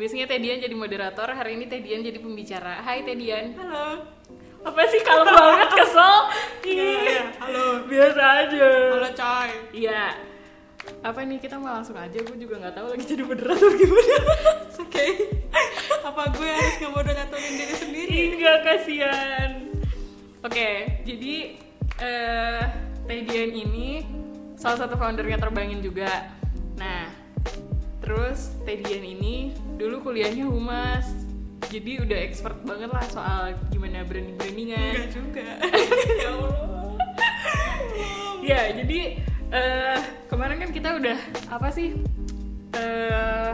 Biasanya Tedian jadi moderator, hari ini Tedian jadi pembicara. Hai Tedian. Halo. Apa sih kalau banget kesel? Iya, Ih, iya. Halo. biasa aja. Halo coy. Iya. Apa nih kita mau langsung aja? Gue juga nggak tahu lagi jadi moderator gimana. Oke. Apa gue harus ngemoderatorin diri sendiri? Enggak kasihan. Oke, jadi eh Tedian ini salah satu foundernya Terbangin juga. Nah, terus Tedian ini dulu kuliahnya humas. Jadi udah expert banget lah soal gimana branding-brandingan. Enggak juga. ya Allah. Ya, jadi eh kemarin kan kita udah apa sih eh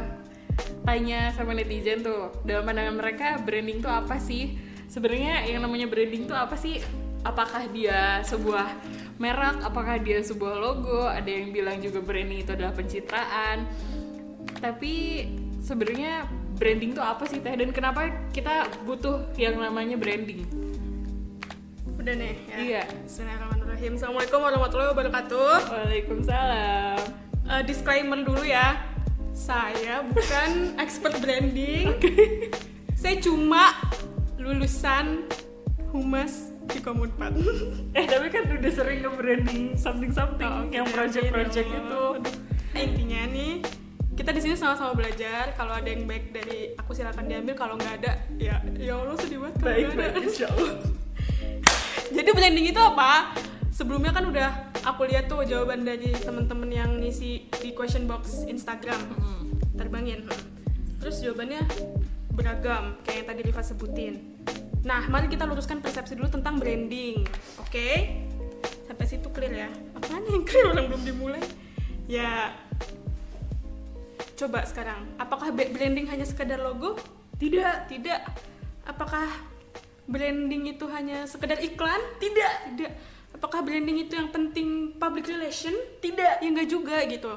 tanya sama netizen tuh dalam pandangan mereka branding tuh apa sih? Sebenarnya yang namanya branding tuh apa sih? Apakah dia sebuah merek? Apakah dia sebuah logo? Ada yang bilang juga branding itu adalah pencitraan. Tapi sebenarnya branding tuh apa sih teh? Dan kenapa kita butuh yang namanya branding? Udah nih ya. Iya. Bismillahirrahmanirrahim. Assalamualaikum warahmatullahi wabarakatuh. Waalaikumsalam. Eh, disclaimer dulu ya. Saya bukan expert branding. Saya cuma lulusan humas di Komunpat. Eh tapi kan udah sering nge-branding something-something Oh, yang project-project ya itu. Allah. Intinya nih, kita di sini sama-sama belajar. Kalau ada yang baik dari aku silakan diambil. Kalau nggak ada, ya ya Allah sedih banget kalau Baik, nggak ada. baik, insya Allah. Jadi branding itu apa? Sebelumnya kan udah aku lihat tuh jawaban dari temen-temen yang ngisi di question box Instagram. Terbangin. Terus jawabannya beragam, kayak yang tadi Riva sebutin. Nah, mari kita luruskan persepsi dulu tentang branding. Oke? Sampai situ clear ya. Apaan yang clear orang belum dimulai? Ya, coba sekarang. Apakah branding hanya sekedar logo? Tidak. Tidak. Apakah branding itu hanya sekedar iklan? Tidak. Tidak. Apakah branding itu yang penting public relation? Tidak. Ya enggak juga gitu.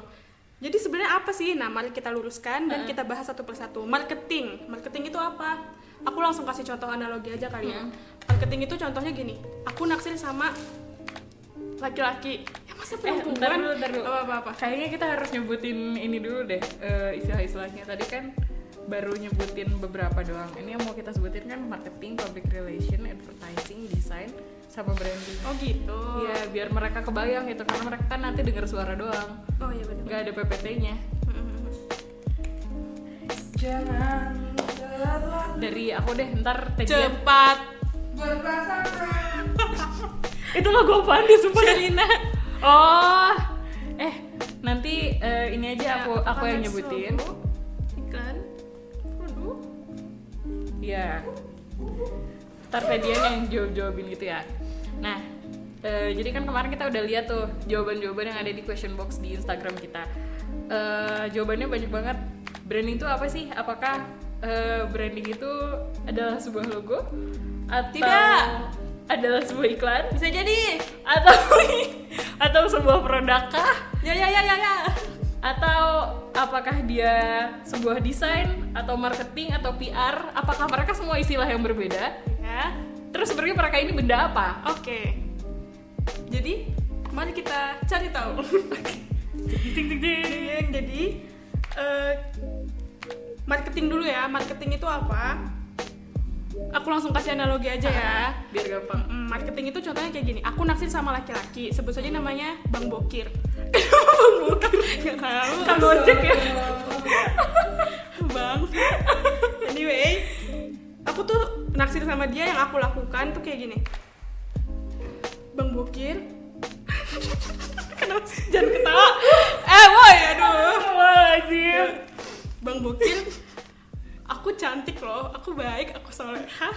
Jadi sebenarnya apa sih? Nah, mari kita luruskan dan kita bahas satu persatu. Marketing. Marketing itu apa? Aku langsung kasih contoh analogi aja kali ya. Marketing itu contohnya gini. Aku naksir sama laki-laki. Ya masa Eh, perempuan? dulu, bentar dulu. Apa-apa. Kayaknya kita harus nyebutin ini dulu deh, eh, istilah-istilahnya. Tadi kan baru nyebutin beberapa doang. Ini yang mau kita sebutin kan marketing, public relation, advertising, design, sama branding. Oh gitu. Iya, biar mereka kebayang gitu, karena mereka kan nanti dengar suara doang, Oh iya benar. nggak ada PPT-nya. Jangan Dari aku deh, ntar Tedian. cepat Itu lagu apaan dia sumpah Sherina. Oh, eh nanti eh, ini aja aku Ya, aku yang apakah nyebutin. Iklan. Produk. Ya. Ntar Fedian yang jawab jawabin gitu ya. Nah, eh, jadi kan kemarin kita udah lihat tuh jawaban-jawaban yang ada di question box di Instagram kita. Eh, jawabannya banyak banget. Branding itu apa sih? Apakah eh, branding itu adalah sebuah logo atau Tidak. adalah sebuah iklan Bisa jadi. atau atau sebuah produk kah? Ya ya ya ya ya. atau apakah dia sebuah desain atau marketing atau PR apakah mereka semua istilah yang berbeda Ya. terus sebenarnya mereka ini benda apa Oke. Jadi mari kita cari tahu. Ting, ting. Yang jadi eh, marketing dulu ya. Marketing itu apa? Aku langsung kasih analogi aja ya. biar gampang. Mm, marketing itu contohnya kayak gini. Aku naksir sama laki-laki. Sebut saja namanya bang bokir. Bang bokir? Nggak tahu. Kan gojek ya? Bang. Anyway aku tuh naksir sama dia yang aku lakukan tuh kayak gini. Bang bokir. Kenapa jangan ketawa. Eh boy aduh. Wajib. Bang Bokir, aku cantik loh, aku baik, aku solehah.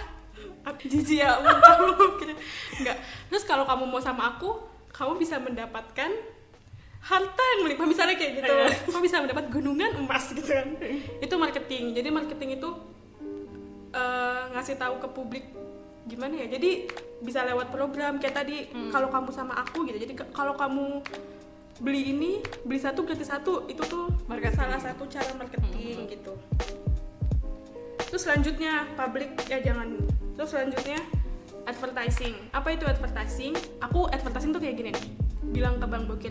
Aku jijik ya, Bokir. Enggak. Terus kalau kamu mau sama aku, kamu bisa mendapatkan harta yang melimpah misalnya kayak gitu. Kamu bisa mendapat gunungan emas gitu kan. Itu marketing. Jadi marketing itu eh, ngasih tahu ke publik gimana ya. Jadi bisa lewat program kayak tadi kalau kamu sama aku gitu. Jadi kalau kamu beli ini beli satu gratis satu itu tuh Marketing. salah satu cara marketing gitu terus selanjutnya public ya jangan. Terus selanjutnya advertising. Apa itu advertising? Aku advertising tuh kayak gini nih. Bilang ke bang Bokir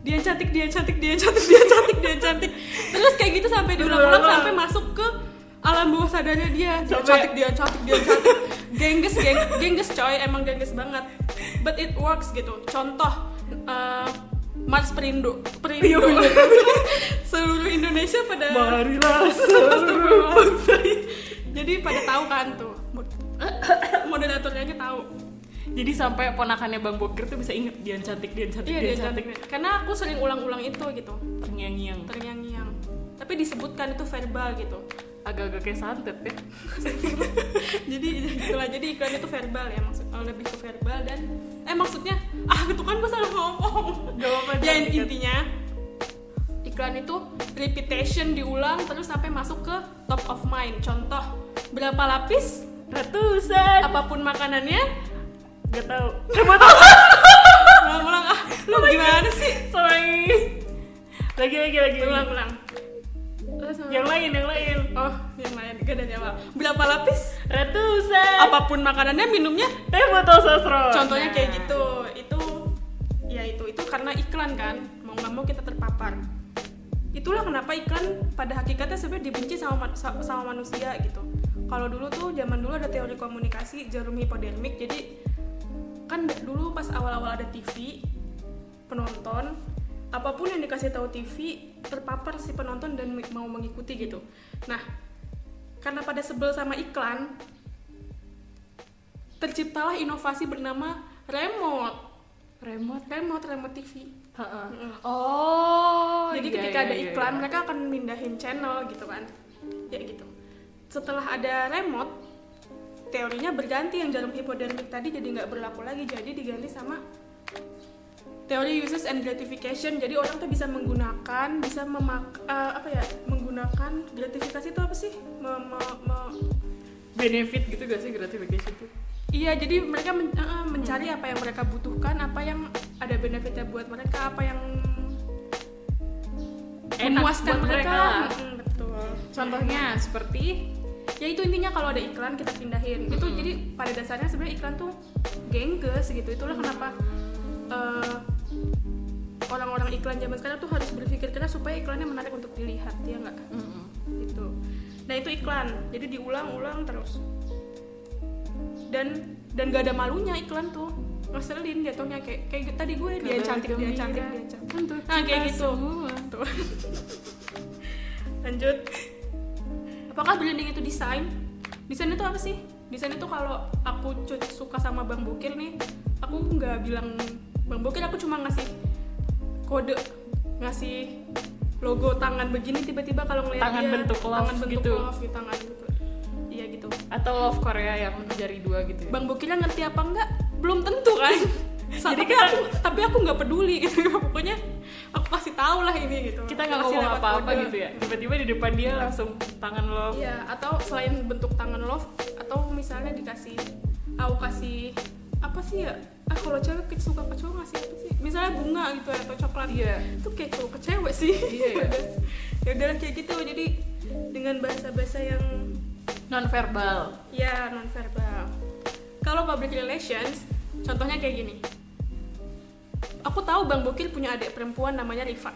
dia cantik dia cantik dia cantik dia cantik dia cantik. Terus kayak gitu sampai diulang-ulang sampai masuk ke alam bawah sadarnya dia. Dia Sampai- cantik dia cantik dia cantik. Gengges geng, gengges coy. Emang gengges banget. But it works gitu. Contoh eh, Mars Perindo Perindo Iya, seluruh Indonesia pada Marilah Astagfirullahaladzim. jadi pada tahu kan tuh Mod- moderatornya aja tahu. Jadi sampai ponakannya Bang Boger tuh bisa inget dia yang cantik, dia yang cantik, iya dia dia yang cantik. cantik. Karena aku sering ulang-ulang itu gitu. Terngiang-ngiang. terngiang-ngiang. Tapi disebutkan itu verbal gitu. Agak-agak kayak santet ya. jadi gitulah jadi iklan itu verbal ya maksud oh, lebih ke verbal dan eh maksudnya ah itu kan gue salah ngomong. Gak apa-apa, ya intinya iklan itu repetition diulang terus sampai masuk ke top of mind. Contoh berapa lapis? Ratusan. apa pun makanannya? Gak tau. ulang-ulang ah lu gimana sih? Sorry. Lagi lagi lagi. ulang-ulang Yang lain, yang lain. oh yang lain. Gak dari awal berapa lapis? Ratusan. apa pun makanannya minumnya? Teh botol sosro. contohnya Nah. kayak gitu. Itu ya itu. Itu karena iklan kan? Mau nggak mau kita terpapar. Itulah kenapa iklan pada hakikatnya sebenarnya dibenci sama ma- sa- sama manusia gitu. Kalau dulu tuh zaman dulu ada teori komunikasi jarum hipodermik. Jadi kan dulu pas awal-awal ada TV penonton apa pun yang dikasih tahu TV terpapar si penonton dan mau mengikuti gitu nah karena pada sebel sama iklan terciptalah inovasi bernama remote remote. remote remote TV Heeh. Mm-mm. Oh. jadi iya, ketika iya, ada iya, iklan iya. mereka akan mindahin channel gitu kan ya gitu setelah ada remote teorinya berganti yang jarum hipodermik tadi jadi nggak berlaku lagi jadi diganti sama teori uses and gratification jadi orang tuh bisa menggunakan bisa memak eh, apa ya menggunakan gratifikasi itu apa sih Me- me- me- benefit gitu gak sih gratification tuh? Iya, jadi mereka men- eh, mencari apa yang mereka butuhkan, apa yang ada benefitnya buat mereka, apa yang Enak memuaskan buat mereka. mereka lah. Mm, betul. Contohnya seperti Ya itu intinya kalau ada iklan kita pindahin. Itu jadi pada dasarnya sebenarnya iklan tuh gengges gitu. Itulah kenapa eh, orang-orang iklan zaman sekarang tuh harus berpikir keras supaya iklannya menarik untuk dilihat, ya nggak? Gitu. Nah itu iklan, jadi diulang-ulang terus. Dan dan gak ada malunya iklan tuh ngeselin jatuhnya kayak kayak tadi gue dia yang cantik dia cantik dia cantik Nah, kayak gitu. semua. Tuh. Lanjut. Apakah branding itu desain? Desain itu apa sih? Desain itu kalau aku suka sama Bang Bokir nih, aku nggak bilang Bang Bokir, aku cuma ngasih kode, ngasih logo tangan begini tiba-tiba kalau ngeliat Tangan dia, bentuk love tangan bentuk gitu. love gitu, tangan gitu. Iya gitu. Atau love Korea yang jari dua gitu ya? Bang Bokirnya ngerti apa enggak? Belum tentu kan. Jadi aku tapi aku nggak peduli gitu. Pokoknya aku kasih tahu lah ini gitu. Kita nggak ngomong apa-apa gitu ya? Tiba-tiba di depan dia langsung tangan love. Iya, atau selain bentuk tangan love atau misalnya dikasih aku kasih apa sih ya? Ah kalau cewek suka ke cowok ngasih apa sih? Misalnya bunga gitu ya, atau coklat. Iya. Itu kayak cowok ke cewek sih. Iya, iya. ya udah kayak gitu. Jadi dengan bahasa-bahasa yang Non verbal. ya non verbal. Kalau public relations, contohnya kayak gini. Aku tahu Bang Bokir punya adik perempuan namanya Riva.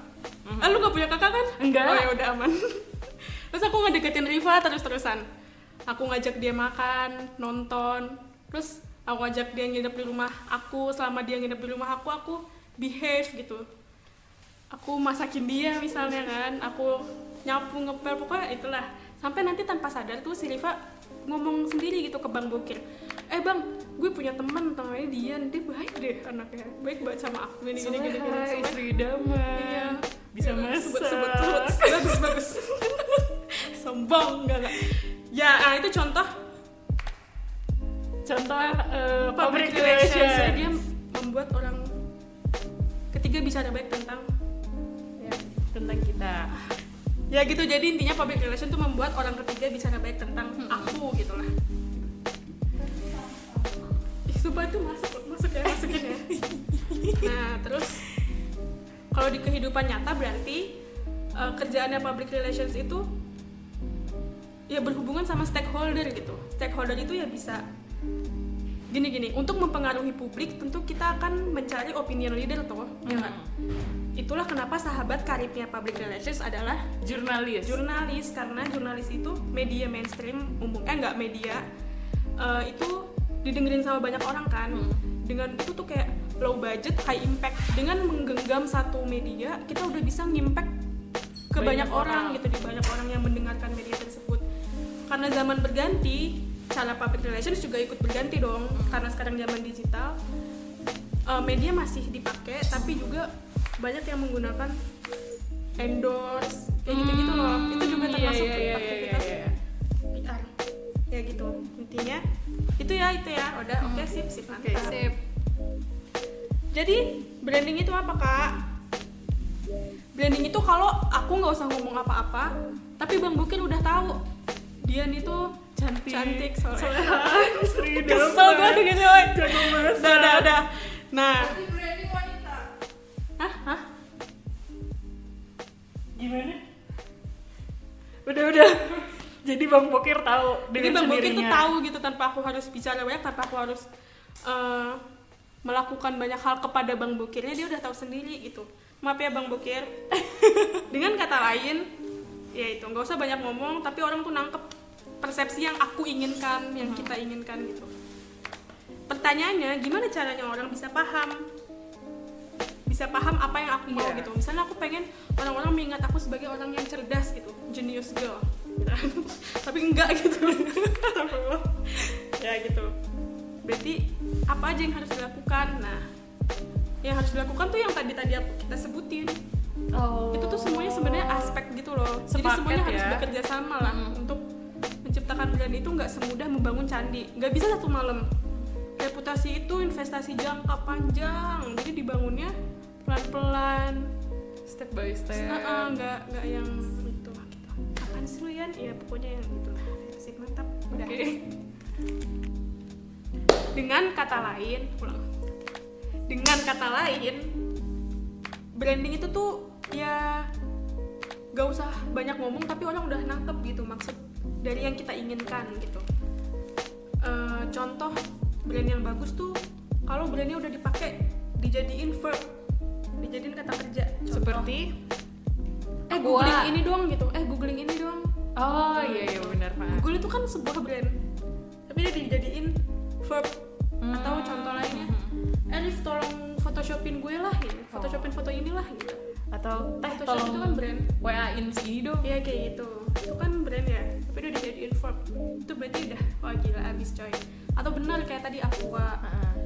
Mhm. Ah, lu gak punya kakak kan? Enggak. Oh ya udah aman. Terus aku ngedeketin Riva terus-terusan. Aku ngajak dia makan, nonton. Terus aku ngajak dia nginep di rumah aku. Selama dia nginep di rumah aku, aku behave gitu. Aku masakin dia misalnya kan. Aku nyapu ngepel pokoknya itulah. Sampai nanti tanpa sadar tuh si Riva ngomong sendiri gitu ke Bang Bokir. Eh bang, gue punya teman namanya Dian, dia baik deh anaknya, baik banget sama aku ini gini gini gini. Istri idaman. Iya. Bisa Sebut, masak. sebut, sebut. Bagus, bagus. Sombong, enggak, enggak. Ya, nah itu contoh Contoh eh, public relations. Jadi dia membuat orang ketiga bicara baik tentang ya, tentang kita. ya gitu jadi intinya public relation tuh membuat orang ketiga bicara baik tentang aku gitu lah Ih, sumpah itu masuk masuk ya masukin ya nah terus kalau di kehidupan nyata berarti eh, kerjaannya public relations itu ya berhubungan sama stakeholder gitu stakeholder itu ya bisa gini gini untuk mempengaruhi publik tentu kita akan mencari opinion leader tuh ya nggak? itulah kenapa sahabat karibnya public relations adalah Jurnalis. jurnalis karena jurnalis itu media mainstream umum eh nggak media eh, itu didengerin sama banyak orang kan Hmm. dengan itu tuh kayak low budget high impact dengan menggenggam satu media kita udah bisa ngimpact ke banyak, Banyak orang. orang. gitu di banyak orang yang mendengarkan media tersebut karena zaman berganti cara public relations juga ikut berganti dong karena sekarang zaman digital. Eh, media masih dipakai tapi juga banyak yang menggunakan endorse kayak gitu-gitu loh. Itu juga Hmm, termasuk iya, iya, iya, aktivitas iya, iya. PR. Ya gitu intinya. Itu ya itu ya. Udah oke sip sip Oke, mantap. sip. jadi branding itu apa kak? Branding itu kalau aku nggak usah ngomong apa-apa tapi bang Bukir udah tahu. Dian itu Cantik. cantik soalnya. Soleha, istri dalam kesel gue dengan cewek Jago masak. udah udah udah. Nah. Hah? Hah? Gimana? Udah udah. Jadi Bang Bokir tahu jadi dengan bang Bukir tuh tahu gitu tanpa aku harus bicara banyak tanpa aku harus eh, melakukan banyak hal kepada bang Bukirnya dia udah tahu sendiri gitu. Maaf ya bang Bukir dengan kata lain ya itu nggak usah banyak ngomong tapi orang tuh nangkep persepsi yang aku inginkan yang kita inginkan gitu. Pertanyaannya gimana caranya orang bisa paham? Bisa paham apa yang aku mau Iya. gitu. Misalnya aku pengen orang-orang mengingat aku sebagai orang yang cerdas gitu genius girl. Tapi enggak gitu. Ya gitu. Berarti apa aja yang harus dilakukan? Nah yang harus dilakukan tuh yang tadi tadi aku kita sebutin. Oh. itu tuh semuanya sebenarnya aspek gitu loh. Jadi Sepaket semuanya harus ya. bekerja sama lah. Hmm. Menciptakan brand itu nggak semudah membangun candi. Nggak bisa satu malam. Reputasi itu investasi jangka panjang. Jadi dibangunnya pelan-pelan. Step by step. Heeh, nggak nggak yang itu. Gitu apaan sih lu Yan? ya pokoknya yang itu lah. Sip mantap. Udah. Oke. dengan kata lain ulang. Dengan kata lain branding itu tuh ya gak usah banyak ngomong tapi orang udah nangkep gitu maksud dari yang kita inginkan gitu. Eh, contoh brand yang bagus tuh kalau brandnya udah dipakai dijadiin verb dijadiin kata kerja. Contoh, Seperti? Eh googling ini doang gitu. Eh googling ini doang. Oh iya iya benar Pak. Google itu kan sebuah brand tapi dia dijadiin verb Hmm. atau contoh lainnya. Eh Rif tolong photoshopin gue lah gitu. Photoshopin foto inilah gitu Atau teh Photoshop tolong. itu kan brand WA-in sini dong. Iya kayak gitu. Itu kan brand ya tapi udah dijadiin verb itu berarti udah wah gila abis coy. Atau benar kayak tadi aqua.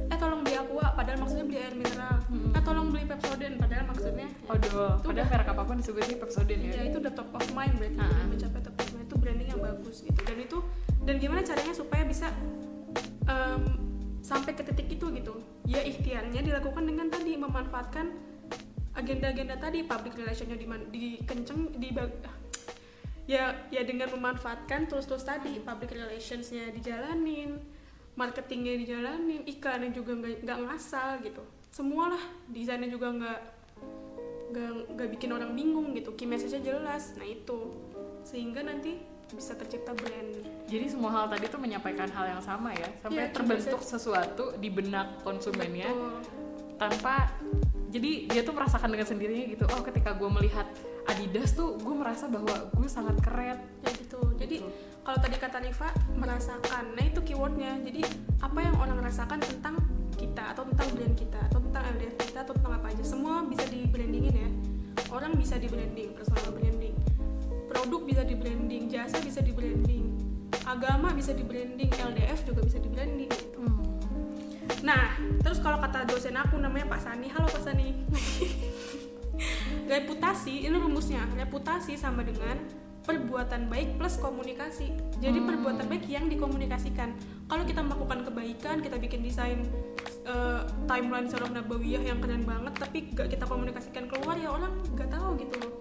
Eh tolong beli aqua padahal maksudnya beli air mineral. Hmm. eh tolong beli pepsodent padahal maksudnya Waduh, Itu padahal udah- merek apa pun disebutnya Pepsodent ya. ya itu udah top of mind berarti Ah. udah mencapai top of mind. Itu branding yang bagus gitu. Dan itu dan gimana caranya supaya bisa em, sampai ke titik itu gitu. Ya ikhtiarnya dilakukan dengan tadi memanfaatkan agenda-agenda tadi public relationnya di dikenceng di ya ya dengan memanfaatkan tools-tools tadi public relationsnya dijalanin marketingnya dijalanin iklannya juga nggak ngasal gitu. Semualah desainnya juga nggak nggak bikin orang bingung gitu key message-nya jelas nah itu. Sehingga nanti bisa tercipta brand. Jadi semua hal tadi tuh menyampaikan hal yang sama ya, sampai Iya, terbentuk sesuatu di benak konsumennya Betul. tanpa jadi dia tuh merasakan dengan sendirinya gitu. Oh, ketika gue melihat Adidas tuh gue merasa bahwa gue sangat keren. ya gitu. Jadi kalau tadi kata Riva merasakan. Nah itu keywordnya. Jadi apa yang orang rasakan tentang kita atau tentang brand kita atau tentang LDF kita atau tentang apa aja semua bisa di brandingin ya. Orang bisa di branding personal branding. Produk bisa di branding jasa bisa di branding. Agama bisa di branding LDF juga bisa di branding. gitu. Nah, terus kalau kata dosen aku namanya Pak Sani, halo Pak Sani. reputasi, ini rumusnya, reputasi sama dengan perbuatan baik plus komunikasi. Jadi perbuatan baik yang dikomunikasikan. Kalau kita melakukan kebaikan, kita bikin desain eh, timeline Surah Nabawiyah yang keren banget, tapi gak kita komunikasikan keluar ya orang gak tahu gitu loh.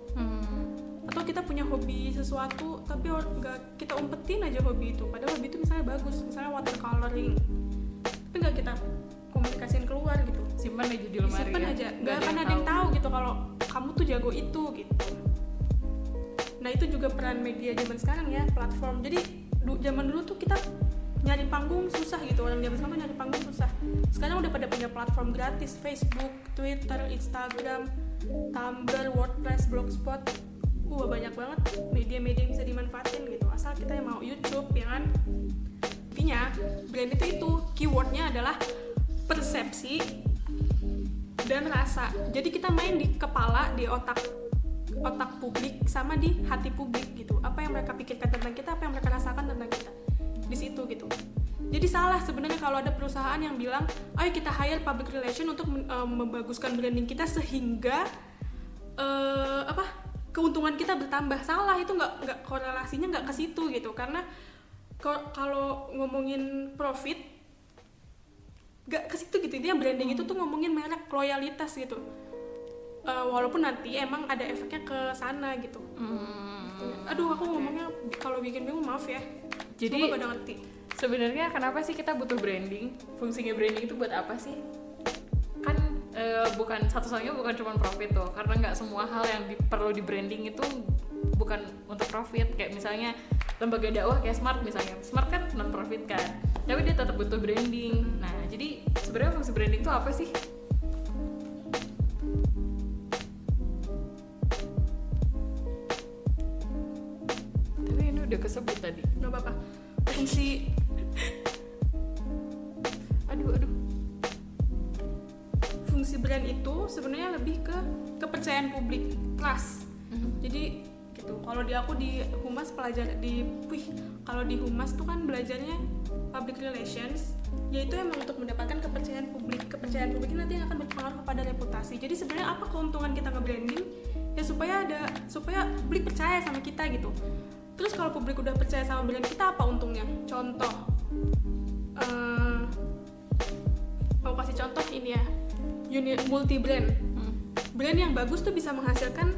Atau kita punya hobi sesuatu, tapi nggak kita umpetin aja hobi itu. Padahal hobi itu misalnya bagus, misalnya watercoloring, tapi nggak kita Simpan aja di lemari. disimpan ya. aja Nggak akan ada yang tahu gitu kalau kamu tuh jago itu gitu nah itu juga peran media zaman sekarang ya platform jadi du- zaman dulu tuh kita nyari panggung susah gitu orang zaman sekarang nyari panggung susah sekarang udah pada punya platform gratis Facebook Twitter Instagram Tumblr, WordPress, Blogspot, wah banyak banget media-media yang bisa dimanfaatin gitu. Asal kita yang mau YouTube, ya kan? Intinya brand itu itu keywordnya adalah persepsi dan rasa. Jadi kita main di kepala, di otak otak publik sama di hati publik gitu. Apa yang mereka pikirkan tentang kita, apa yang mereka rasakan tentang kita. Di situ gitu. Jadi salah sebenarnya kalau ada perusahaan yang bilang, "Ayo kita hire public relation untuk um, membaguskan branding kita sehingga uh, apa? keuntungan kita bertambah." Salah itu nggak nggak korelasinya nggak ke situ gitu. Karena kalau ngomongin profit nggak ke situ gitu. Intinya branding itu tuh ngomongin merek loyalitas gitu uh, walaupun nanti emang ada efeknya ke sana gitu. Hmm. Aduh aku ngomongnya kalau bikin bingung maaf ya. Jadi pada ngerti. Sebenarnya kenapa sih kita butuh branding? Fungsinya branding itu buat apa sih? Kan uh, bukan satu-satunya bukan cuma profit tuh, karena nggak semua hal yang di, perlu di branding itu bukan untuk profit. Kayak misalnya lembaga dakwah kayak Smart misalnya, Smart kan non profit kan, tapi dia tetap butuh branding. Nah jadi sebenarnya fungsi branding itu apa sih? udah kesebut tadi nggak apa-apa fungsi aduh aduh fungsi brand itu sebenarnya lebih ke kepercayaan publik trust mm-hmm. jadi gitu. Kalau di aku di humas pelajar di wih kalau di humas tuh kan belajarnya public relations yaitu emang untuk mendapatkan kepercayaan publik. Kepercayaan publik nanti yang akan berpengaruh kepada reputasi. Jadi sebenarnya apa keuntungan kita nge-branding? Ya supaya ada supaya publik percaya sama kita gitu. Terus kalau publik udah percaya sama brand kita apa untungnya? Contoh uh, mau kasih contoh ini ya. Unit multi brand hmm. brand yang bagus tuh bisa menghasilkan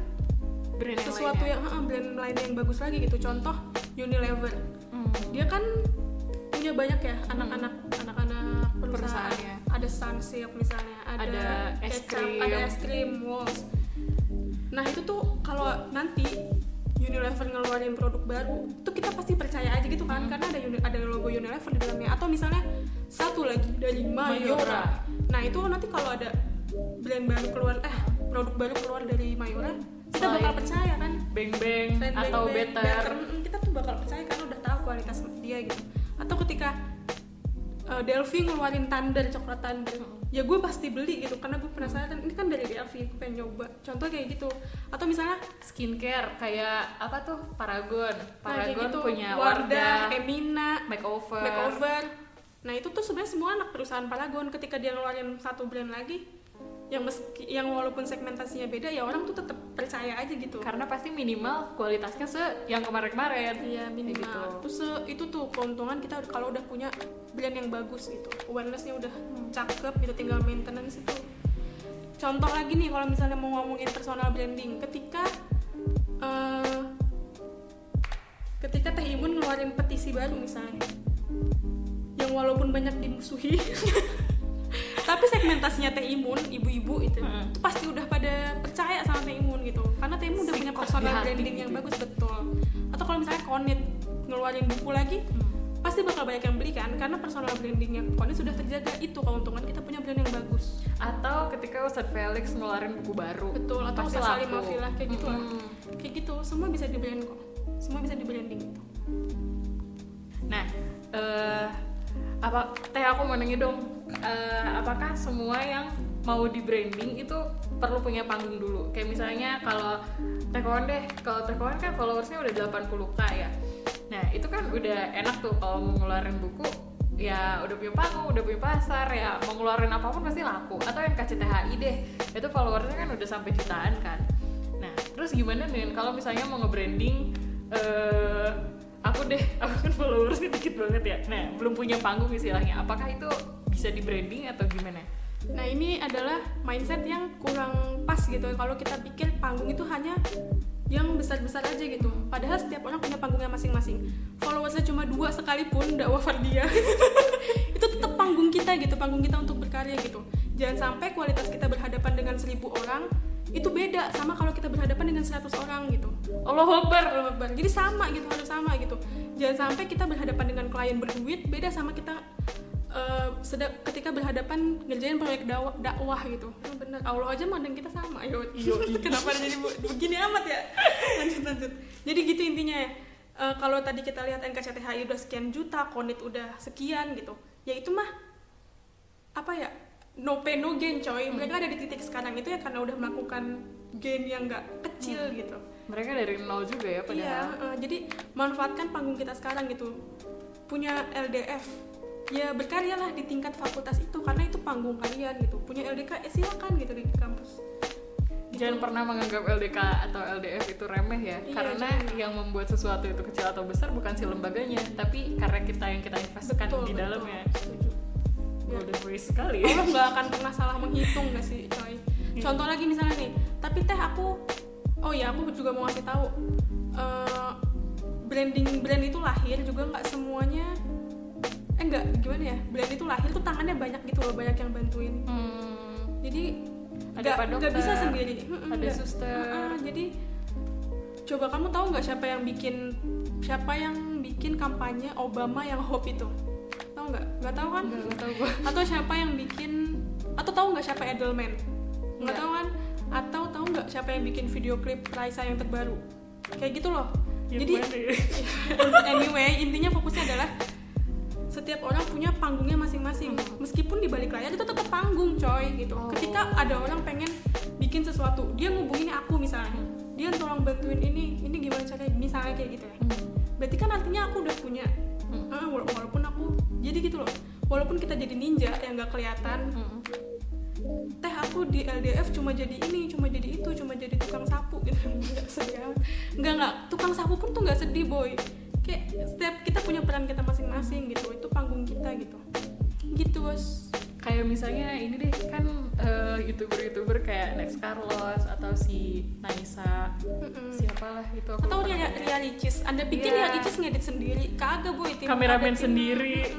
brand yang sesuatu yang uh, brand lain yang bagus lagi gitu. Contoh Unilever. Hmm. dia kan punya banyak ya anak-anak anak-anak perusahaan. Ada Sunsilk misalnya ada, ada es krim. ada es krim Walls nah itu tuh kalau nanti Unilever ngeluarin produk baru tuh kita pasti percaya aja gitu kan hmm. karena ada ada logo Unilever di dalamnya. Atau misalnya satu lagi dari Mayora, Mayora. nah itu nanti kalau ada brand baru keluar eh produk baru keluar dari Mayora kita Selain bakal percaya kan? Bang Bang atau bang, better. better kita tuh bakal percaya karena udah tahu kualitas dia gitu. Atau ketika uh, Delphi ngeluarin Thunder coklat Thunder hmm. ya gue pasti beli gitu karena gue penasaran. Ini kan dari Delphi gue pengen nyoba. Contoh kayak gitu. Atau misalnya skincare kayak apa tuh? Paragon. Paragon nah, gitu. punya Wardah, Emina makeover. Makeover. Nah itu tuh sebenarnya semua anak perusahaan Paragon. Ketika dia ngeluarin satu brand lagi yang meski yang walaupun segmentasinya beda ya orang tuh tetap percaya aja gitu karena pasti minimal kualitasnya se yang kemarin-kemarin iya minimal gitu. terus itu tuh keuntungan kita kalau udah punya brand yang bagus gitu awarenessnya udah hmm. cakep gitu tinggal maintenance itu contoh lagi nih kalau misalnya mau ngomongin personal branding ketika uh, ketika Teh Imun ngeluarin petisi baru misalnya yang walaupun banyak dimusuhi tapi segmentasinya teh imun ibu-ibu itu hmm. itu pasti udah pada percaya sama teh imun gitu karena teh imun udah punya personal branding yang gitu. bagus betul atau kalau misalnya konit ngeluarin buku lagi hmm. pasti bakal banyak yang beli kan karena personal brandingnya konit sudah terjaga itu keuntungan kita punya brand yang bagus atau ketika Ustadz Felix ngeluarin buku baru betul atau Ustadz Salim Mafilah kayak gitu hmm. kayak gitu semua bisa di brand kok semua bisa di branding gitu nah uh, apa teh aku mau nanya dong. Uh, apakah semua yang mau di branding itu perlu punya panggung dulu? Kayak misalnya kalau Tekon deh kalau Tekon kan followersnya udah 80k ya. Nah itu kan udah enak tuh kalau mau ngeluarin buku ya udah punya panggung udah punya pasar ya mau ngeluarin apa pun pasti laku. Atau yang KCTHI deh itu followersnya kan udah sampai jutaan kan. Nah terus gimana nih kalau misalnya mau nge-branding uh, aku deh aku kan followersnya dikit banget ya. Nah belum punya panggung istilahnya. Apakah itu bisa di branding atau gimana? Nah ini adalah mindset yang kurang pas gitu. Kalau kita pikir panggung itu hanya yang besar-besar aja gitu. Padahal setiap orang punya panggungnya masing-masing. Followersnya cuma dua sekalipun dakwah Fardia. Itu tetap panggung kita gitu panggung kita untuk berkarya gitu. Jangan sampai kualitas kita berhadapan dengan seribu orang itu beda sama kalau kita berhadapan dengan 100 orang gitu. Allah Akbar Allah jadi sama gitu harus sama gitu. Jangan sampai kita berhadapan dengan klien berduit beda sama kita eh, sedang ketika berhadapan ngerjain proyek dakwah, dakwah gitu. Oh, bener. Allah aja mandang kita sama. Yo kenapa jadi begini amat ya? Lanjut lanjut. Jadi gitu intinya ya. Eh, kalau tadi kita lihat NKCTHI udah sekian juta konit udah sekian gitu ya itu mah apa ya no pain no gain coy mereka ada di titik sekarang itu ya karena udah melakukan gain yang nggak kecil gitu mereka dari nol juga ya Iya, padahal eh, jadi manfaatkan panggung kita sekarang gitu. Punya LDF, ya berkaryalah di tingkat fakultas itu karena itu panggung kalian gitu. Punya LDK, ya silakan gitu di kampus. jangan pernah menganggap LDK atau LDF itu remeh ya Iya, karena jangan. yang membuat sesuatu itu kecil atau besar bukan si lembaganya tapi karena kita yang kita investkan Betul, di betul. dalamnya Setuju. Golden phrase sekali Allah nggak akan pernah salah menghitung gak sih, coy. Iya. Contoh lagi misalnya nih, tapi teh aku, oh ya aku juga mau ngasih tahu, eh, branding brand itu lahir juga nggak semuanya, eh enggak gimana ya, brand itu lahir tuh tangannya banyak gitu loh, banyak yang bantuin. Hmm, jadi Ada nggak nggak bisa sendiri Mm-mm, ada nggak. suster. Mm-mm, jadi coba kamu tahu nggak siapa yang bikin siapa yang bikin kampanye Obama yang hope itu tahu nggak? Nggak tahu kan? Nggak tahu gue atau siapa yang bikin atau tahu nggak siapa Edelman? Nggak tahu kan? Atau tahu nggak siapa yang bikin video klip Raisa yang terbaru? Kayak gitu loh. Ya, jadi anyway intinya fokusnya adalah setiap orang punya panggungnya masing-masing. Meskipun di balik layar itu tetap panggung coy gitu. Oh. ketika ada orang pengen bikin sesuatu dia ngubungin aku misalnya. Dia tolong bantuin ini ini gimana caranya? Misalnya kayak gitu ya. Hmm. Berarti kan artinya aku udah punya Hmm. Wala- walaupun aku jadi gitu loh. Walaupun kita jadi ninja yang nggak kelihatan. Hmm. teh aku di LDF cuma jadi ini cuma jadi itu cuma jadi tukang sapu gitu. Nggak sedih nggak nggak. Tukang sapu pun tuh nggak sedih boy. Kayak setiap kita punya peran kita masing-masing gitu itu panggung kita gitu. Gitu bos kayak misalnya ini deh kan eh, youtuber-youtuber kayak Next Carlos atau si Naisa. Mm-mm. siapalah itu aku atau Ria. Ria Licis. Anda pikir Iya. Ria Licis ngedit sendiri? Kagak boy tim kameramen sendiri.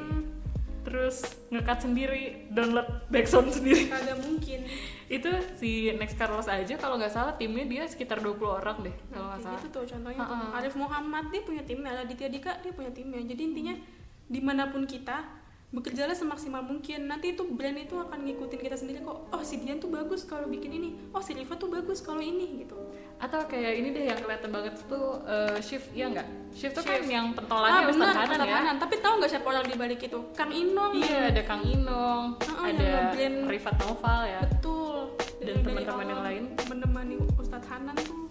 Terus ngekat sendiri download backsound sendiri. Kagak mungkin. Itu si Next Carlos aja kalau nggak salah timnya dia sekitar 20 orang deh kalau nggak salah. gitu tuh contohnya tuh. Ha-ha. Arif Muhammad dia punya timnya. Raditya Dika dia punya timnya. Jadi intinya di mana pun kita bekerjalah semaksimal mungkin. Nanti itu brand itu akan ngikutin kita sendiri kok oh si Dian tuh bagus kalau bikin ini. Oh si Riva tuh bagus kalau ini gitu. Atau kayak ini deh yang kelihatan banget tuh eh, shift ya nggak? Shift tuh kan yang ah pentolannya Ustadz Hanan Ustadz ya? Hanan. tapi tahu nggak siapa orang di balik itu? Kang Inong. Iya ada Kang Inong Ha-ha, yang ada nge-brand. Rifat Noval ya. Betul. Dan teman-teman yang lain. menemani Ustadz Hanan tuh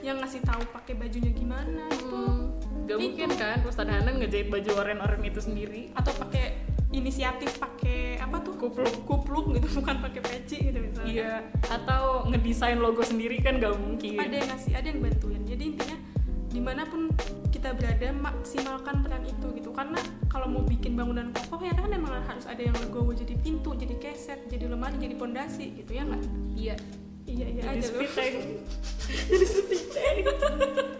yang ngasih tahu pakai bajunya gimana itu Hmm, gak Itu. mungkin kan Ustadz Hanan ngejahit baju oren-oren itu sendiri. Atau pakai inisiatif pakai apa tuh? Kupluk. kupluk gitu bukan pakai peci gitu misalnya. Iya atau ngedesain logo sendiri kan gak mungkin. Ada yang ngasih ada yang bantuin. Jadi intinya di mana pun kita berada maksimalkan peran itu gitu. Karena kalau mau bikin bangunan kokoh ya kan emang harus ada yang legowo jadi pintu jadi keset jadi lemari jadi pondasi gitu ya nggak? Iya. Iya iya jadi aja loh. speed tank jadi speed tank